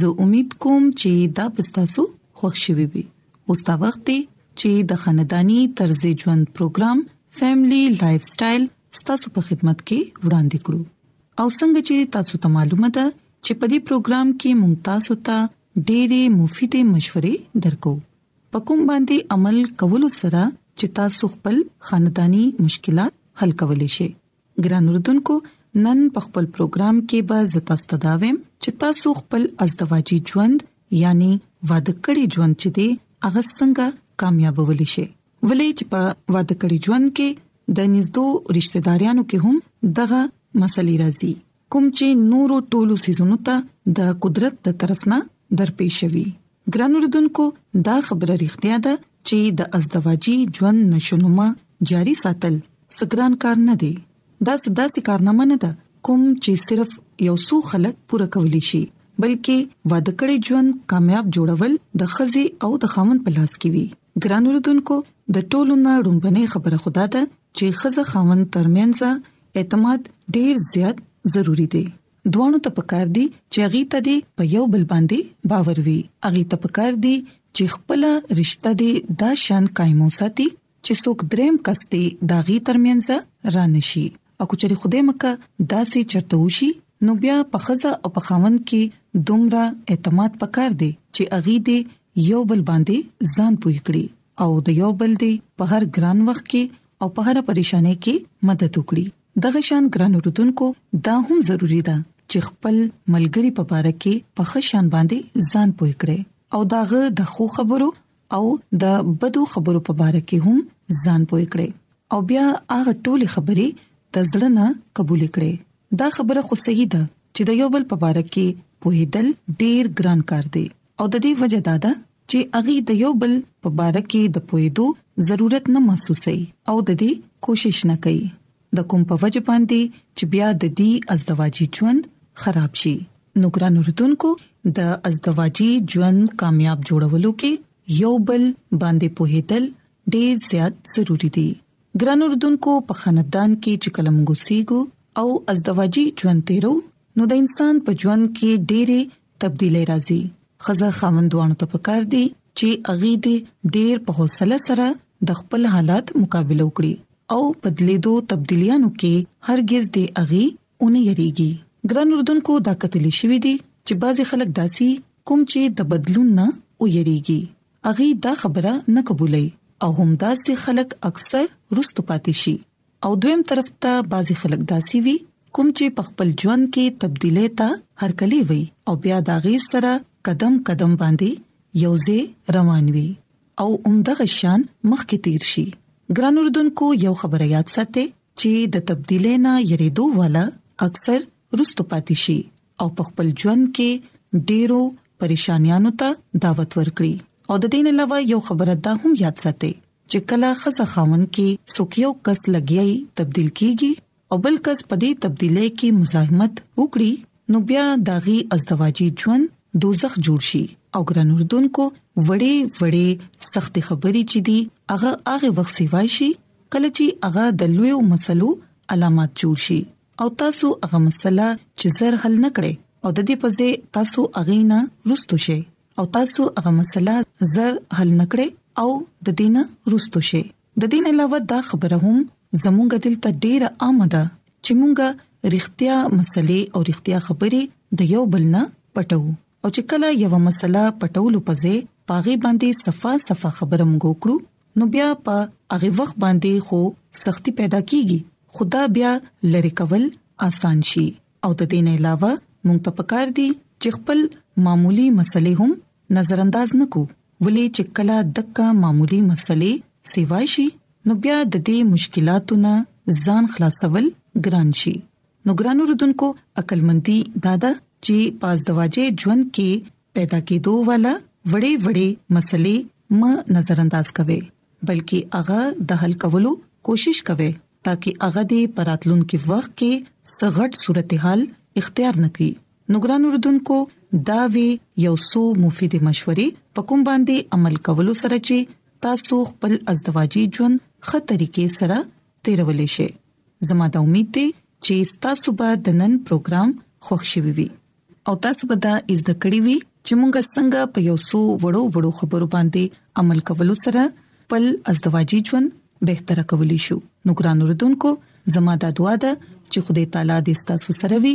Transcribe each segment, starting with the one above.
زه امید کوم چې دا پستاسو خوښ شوي وي اوس دا وخت دی چې د خاندانی طرز ژوند پروګرام فیملی لایف سټایل ستاسو په خدمت کې وړاندې کړو او څنګه چې تاسو ته معلومه ده چې په دې پروګرام کې مونږ تاسو ته ډېری مفیدې مشورې درکو پکم باندې عمل کولو سره چې تاسو خپل خاندانی مشکلات حل کولای شئ ګران اردوونکو نن په خپل پروګرام کې به زتا ستداوم چې تاسو خپل ازدواجی ژوند یعنی واده کړی ژوند چې دی هغه څنګه کامیابول شي ولې چې په واده کړی ژوند کې د نږدو رشتہ دارانو کې هم دغه مسلې راځي کوم چې نورو ټولو سيزونو ته د قدرت د طرف نه درپېښوي ګران اوردونکو دا خبره ریښتیا ده چې د ازدواجی ژوند نشونما جاری ساتل سګران کار نه دی دا سداسي کارنامه نه ده کوم چې صرف یو څو خلک پوره کولی شي بلکې واده کړی ژوند کامیاب جوړول د خزي او د خاوند په لاس کې وي ګران اوردونکو د ټولو نه رومبنه خبره خدا ده چې خزه خاوند ترمنځ اعتماد ډیر زیات ضروری دی دوانو ته پکار دي چې اغي ته دي په یو بل باندې باور وي اغي ته پکار دي چې خپل رشتہ دي دا شان قائمو ساتي چې څوک دریم کس دي داغي ترمنځ رانشي او کچري خوده مکه داسې چرته وشي نو بیا په خزه او په خاوند کې دومره اعتماد پکار دي چې اغي دي یو بل باندې ځان پوي کړی او د یو بل دی په هر ګران وخت کې او په هر پریشانه کې مدد وکړي دغه شان ګران اوردونکو دا هم ضروری ده چې خپل ملګری په اړه کې په خشان باندې ځان پوي کړي او داغه د خو خبرو او د بدو خبرو په اړه کې هم ځان پوي کړي او بیا هغه ټولي خبرې د زړه نه قبول کړي دا خبره خو صحیح ده چې د یو بل په اړه کې پوهیدل ډیر ګران کار دی او د دې وجه دا ده چې هغوی د یو بل په باره کې د پوهیدو ضرورت نه محسوسوي او د دې کوشش نه کوي د کوم په وجه باندې چې بیا د دې ازدواجی ژوند خراب شي نو ګران اردوونکو د ازدواجی ژوند کامیاب جوړولو کې یو بل باندې پوهیدل ډیر زیات ضروری دی ګران اردوونکو په خاندان کې چې کلم ګوسیګو او ازدواجی ژوند تیرو نو د انسان په ژوند کې ډېری تبدیلی راځي خزه خاوندوانو ته پکار دي چې اغي دې ډېر په حوصله سره د خپل حالات مقابله وکړي او بدلیدو تبدیلیانو کې هرگز دې اغي اونې یریږي ګران اردوونکو دا کتلی شوې دي چې بعضي خلک داسي کوم چې د بدلون نه ویریږي هغه دا خبره نه قبولوي او همداسې خلک اکثر رستو پاتې شي او دویم طرف ته بعضي خلک داسي وي کوم چې په خپل ژوند کې تبدیلې ته هرکلی وي او بیا دا غي سره قدم قدم باندې یوځه روان وي او عمدغه شان مخ کې تیر شي ګران اردوونکو یو خبره یاد ساتئ چې د تبدیلې نه یریدو والا اکثر رستو پاتې شي او په خپل ژوند کې ډیرو پریشانانو ته دعوت ورکړي او د دین علاوه یو خبره دا هم یاد ساتي چې کله خزه خاون کې سوکیو کس لګیای تبدیل کیږي او بل کس په دې تبدیلې کې مزاحمت وکړي نو بیا داغي ازدواجی ژوند دوزخ جوړ شي او ګران اردوونکو وړې وړې سخت خبرې چې دي هغه هغه وخت سیوای شي کله چې هغه د لویو مسلو علامات جوړ شي او تاسو هغه مسله چې زر حل نکړي او د دې په ځای تاسو اغینا رستو شي او تاسو هغه مسله زر حل نکړي او د دینه رستو شي د دین علاوه دا خبره هم زموږ دلته ډیره عامه ده چې موږ رښتیا مسلې او رښتیا خبرې د یو بل نه پټو او چې کله یو مسله پټولو په ځای پاغي باندې صفه صفه خبره موږ وکړو نو بیا په هغه وخت باندې خو سختی پیدا کیږي خدا بیا لری کول آسان شي او د دین علاوه موږ ته پکار دي چې خپل معمولی مسلې هم نظر انداز نکو ولې چې کله دکا معمولی مسلې سیوا شي نو بیا د دې مشکلاتو نه ځان خلاصول ګران شي نو ګرانو رودونکو عقلمندي دادا چې پاز دواجه ژوند کې پیدا کېدو والا وړې وړې مسلې م نظر انداز کوي بلکې هغه د حل کولو کوشش کوي ترڅو هغه د پراتلونکو وخت کې سغټ صورتحال اختیار نکړي نو ګرانو رودونکو دا وی یو څو مفید مشورې په کوم باندې عمل کولو سره چې تاسو خپل ازدواجی ژوند خه طریقې سره تیرولې شي زما د امید دی چې تاسو به د نن پروګرام خوښ شوي وي او تاسو به دا زده کړی وي چې مونږه څنګه په یو څو وړو وړو خبرو باندې عمل کولو سره خپل ازدواجی ژوند بهتر کولی شو نو ګران اردوونکو زموږ د دعا ده چې خدای تعالی دې تاسو سره وي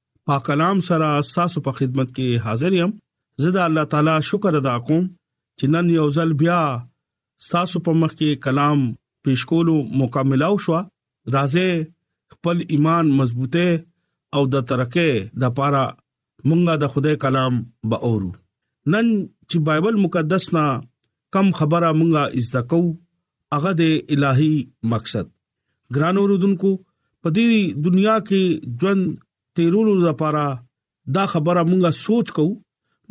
پاک کلام سره تاسو په خدمت کې حاضر یم زه د الله تعالی شکر ادا کوم چې نن یو ځل بیا تاسو په مخ کې کلام پیش کولو موقع ملاو شو راځي خپل ایمان مضبوطه او د ترقه د پاره مونږه د خدای کلام به اورو نن چې بایبل مقدس نا کم خبره مونږه از تکو هغه د الهي مقصد ګرانو رودونکو په دې دنیا کې ژوند تیرولو لپاره دا خبره مونږه سوچ کو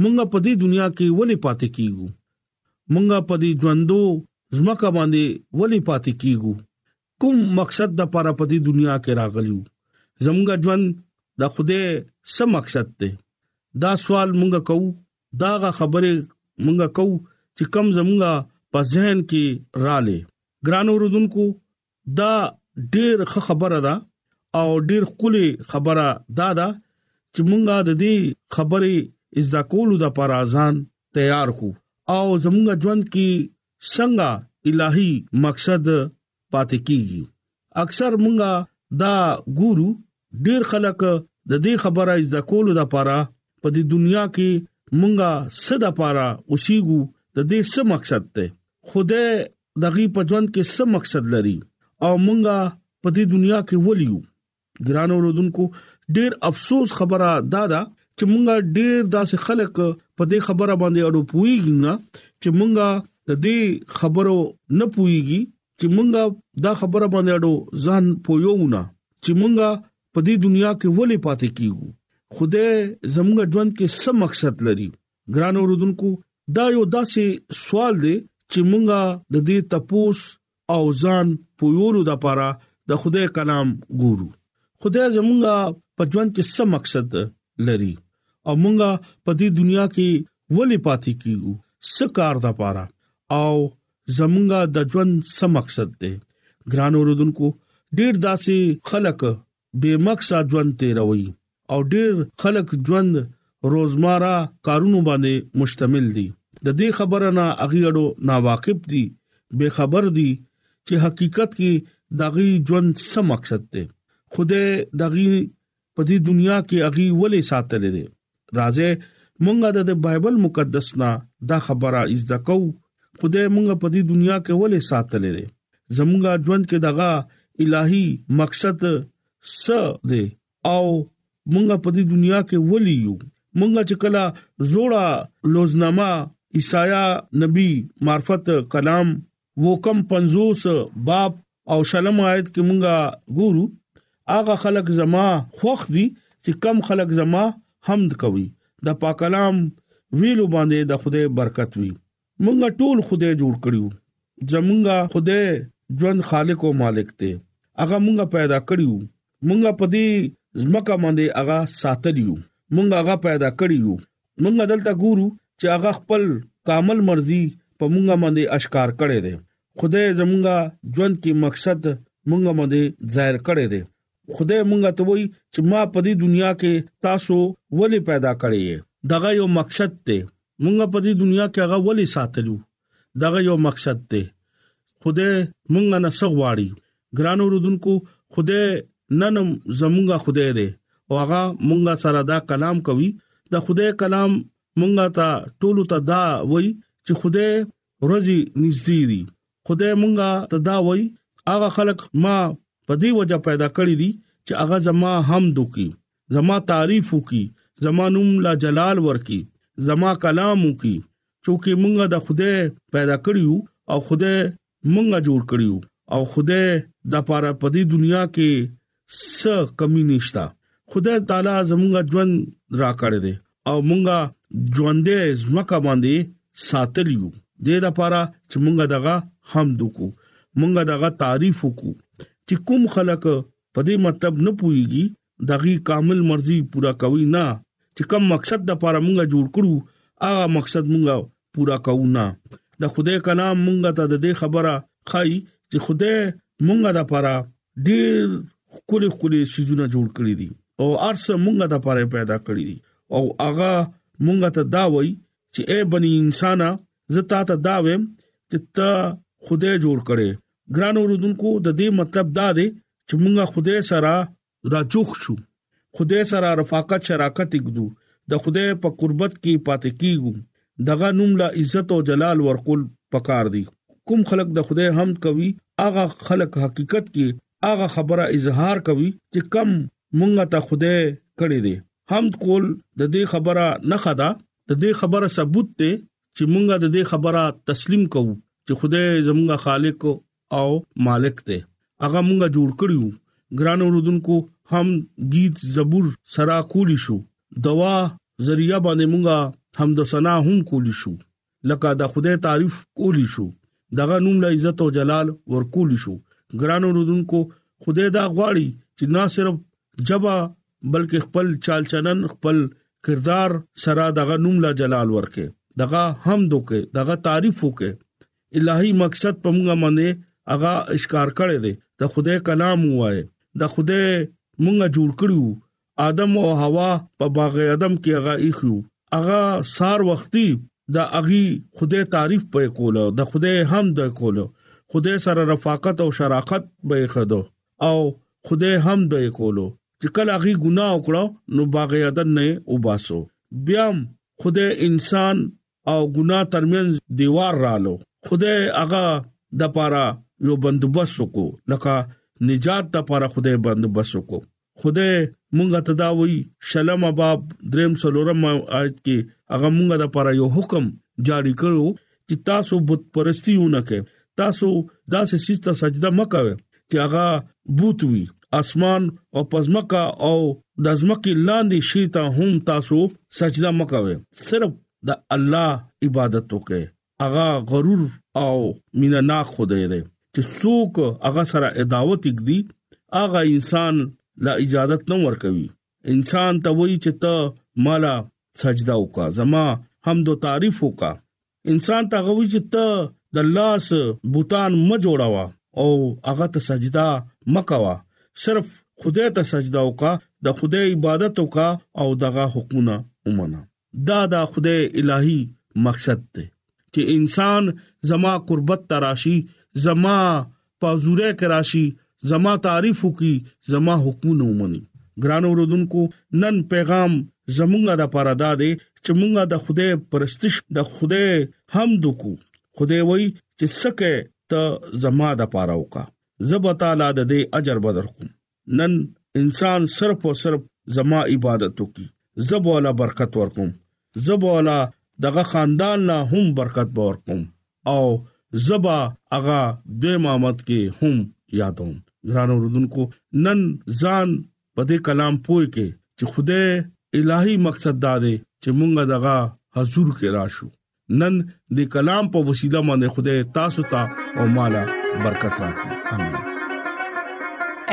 مونږه په دې دنیا کې ولې پاتې کیږو مونږه په دې ژوندو زمکه باندې ولې پاتې کیږو کوم مقصد د لپاره په دې دنیا کې راغلیو زمونږ ژوند د خوده سم مقصد ته دا سوال مونږه کو دا خبره مونږه کو چې کم زمونږه په ذهن کې را لې ګران اوردونکو دا ډیر ښه خبره ده او ډیر خولي خبره دا ده چې مونږه د دې خبرې از دا کولو د پر اذان تیار کو او زمونږ ژوند کې څنګه الهي مقصد پاتې کیږي اکثر مونږه دا ګورو ډیر خلک د دې خبره از د کولو د پاره په دې دنیا کې مونږه صد پاره اوسېګو د دې څه مقصد ته خوده دغه په ژوند کې څه مقصد لري او مونږه په دې دنیا کې ولیو ګران اوردونکو ډیر افسوس خبره دا ده چې مونږه ډیر داسې خلک په دې خبره باندې اړو پويږي نه چې مونږه د دې خبرو نه پويږي چې مونږه دا خبره باندې اډو ځان پویونه چې مونږه په دې دنیا کې ولې پاتې کیو خدای زموږ ژوند کې څه مقصد لري ګران اوردونکو دا یو داسې سوال دی چې مونږه د دې تپوس او ځان پویولو د پاره د خدای کلام ګورو خدای زمونږه په ژوند کې څه مقصد لري او مونږه په دې دنیا کې ولې پاتې کیو څه کار د پاره او زمونږه د ژوند سم مقصد دی ګران اوردونکو ډیر داسې خلک بے مقصد ژوند تیروي او ډیر خلک ژوند روزمره کارونو باندې مشتمل دي د دې خبره نه اغیړو نا واقف دي بے خبر دي چې حقیقت کې دغه ژوند سم مقصد دی خوده دغه په دې دنیا کې هغه ولې ساتلې دي راځي مونږه د بایبل مقدس نه دا خبره از د کو خدای مونږه په دې دنیا کې ولې ساتلې دي زمونږه ژوند کې دغه الهي مقصد څه دی او مونږه په دې دنیا کې ولې یو مونږه چې کله زوړه لوزنامه عیسایا نبی معرفت کلام وکم 50 باب او شلم آیت کې مونږه ګورو هغه خلک زما خوخ دي چې کم خلک زما حمد کوي د پاک کلام ویلو باندې د خوده برکت وي مونږه ټول خوده جوړ کړیو زمونږه خوده ژوند خالق او مالک ته هغه مونږه پیدا کړیو مونږه پدی زمکه باندې هغه ساتلیو مونږه هغه پیدا کړیو مونږ دلته ګورو چې هغه خپل کامل مرزي په مونږه باندې اشکار کړي دي خدای زمونږه ژوند کې مقصد مونږه باندې ظاهر کړي دي خدای مونږه ته وایي چې ما په دې دنیا کې تاسو ولې پیدا کړی دغه یو مقصد ته مونږه په دې دنیا کې هغه ولې ساتلو دغه یو مقصد دی خدای مونږ نه سغواړي ګران اوردونکو خدای نن زمونږه خدای دی او هغه مونږه سره دا کلام کوي د خدای کلام مونږه ته ټول ته دا وای چې خدای ورځي نږدې دي خدای مونږه ته دا وای هغه خلک ما په دې وجه پیدا کړی دي چې هغه زما هم دوکي زما تعریف وکي زما نوم لا جلال ورکي زما کلام وکي چونکه مونږه د خوده پیدا کړیو او خوده مونږه جوړ کړیو او خوده د پاره په دې دنیا کې س کمی نشتا خدای تعالی زمونږه ژوند را کړی دی او مونږه ژوندې زمکه باندې ساتلیو د دې لپاره چې مونږه دغه حمد وکړو مونږه دغه تعریف وکړو چې کوم خلک په دې مطلب نه پويږي دغی کامل مرضی پورا کوی نه چی کوم مقصد د پاره مونږه جوړ کړو هغه مقصد مونږه پورا کوو نه د خدای کلام مونږه ته د دې خبره خای چې خدای مونږه د پاره ډیر خولي خولي سيزونه جوړ کړی دي او ارس مونږه د پاره پیدا کړی دي او هغه مونږه ته دا وای چې اے بني انسان زتا ته دا ویم چې ته خدای جوړ کړي ګران اوردونکو د دې مطلب دا دی چې مونږه خدای سره راجوخ شو خدای سره رفاقت شراکت وکړو د خدای په قربت کې پاتې کیږو دغه نوم لا عزت او جلال ورکول پکار دي کوم خلک د خدای حمد کوي هغه خلک حقیقت کې هغه خبره اظهار کوي چې کم مونږه ته خدای کړی دی حمد کول د دې خبره نه خدا د دې خبره ثبوت ته چې مونږه د دې خبره تسلیم کوو چې خدای زمونږه خالق او مالک دی هغه مونږه جوړ کړیو ګران اوردونکو هم گیت زبور سرا کولی شو دوا ذریعہ باندې مونږه هم د سنا هم کولی شو لکه د خدای تعریف کولی شو دغه نوم له عزت او جلال ورکول شو ګران اوردونکو خدای دا غواړي چې نه صرف جبا بلکې خپل چال چلن خپل کردار سره دغه نوم لا جلال ورکه دغه حمد وکه دغه تعریف وکه الهي مقصد په موږ باندې هغه اشکار کړی دی د خدای کلام وای د خدای موږ جوړ کړو ادم او حوا په باغ ادم کې هغه ایخو هغه سار وختي د اغي خدای تعریف په کوله د خدای حمد کوله خدای سره رفاقت او شراکت به خدو او خدای حمد به کولو چې کله هغه ګناه وکړو نو باغ عدن نه وباسو بیا خدای انسان او ګناه ترمنځ دیوار رالو خدای هغه د پاره یو بندوبست وکړو لکه نجات د پاره خدای بندوبست وکړو خدای مونږه تداوی شلم باب دریم څلورم آیت کې هغه مونږه د پاره یو حکم جاری کړو چې تاسو بت پرستیونه کې تاسو داسې سیس ته سجده مکوئ چې هغه بوت وي اسمان او پزمکا او د ازمکه لاندې شي ته هم تاسو سجده مکوئ صرف د الله عبادت وکړئ هغه غرور او مینا نا خدای دی چې څوک هغه سره عداوت کړي هغه انسان لا اجازه نه ورکوي انسان ته وای چې ته مالا سجده وکا زما حمد او تعریف وکا انسان ته غوي چې ته د لاس بوتان م جوړاوا او هغه ته سجده مکوا صرف خدای ته سجده وکا د خدای عبادت وکا او دغه حکمونه ومنه دا د خدای الهي مقصد دی چې انسان زما قربت تراشي زما پازوره کراشي زما تعریف وکي زما حکمونه ومني ګران اوردونکو نن پیغام زمونږه د پاره دا دی چې مونږه د خدای پرستش د خدای حمد کو خدای وای چې سکه ته زما د پاره وکا زب تعالی د دې اجر بدر کوم نن انسان صرف او صرف زما عبادت وکي زب ولا برکت ورکوم زب ولا دغه خاندان لا هم برکت باور کوم او زبا اغا دوی محمد کې هم یادوم ګران اوردونکو نن ځان په دې کلام پوي کې چې خوده الهي مقصد دا دی چې مونږه دغه حضور کې راشو نن د کلام په وسیله باندې خدای تاسو ته تا او مالا برکت راکړي امين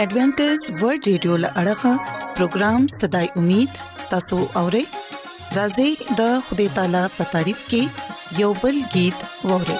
ایڈونچر ورلد رادیو لړغا پروگرام صداي امید تاسو اورئ راځي د خدای تعالی په تعریف کې یوبل गीत ووري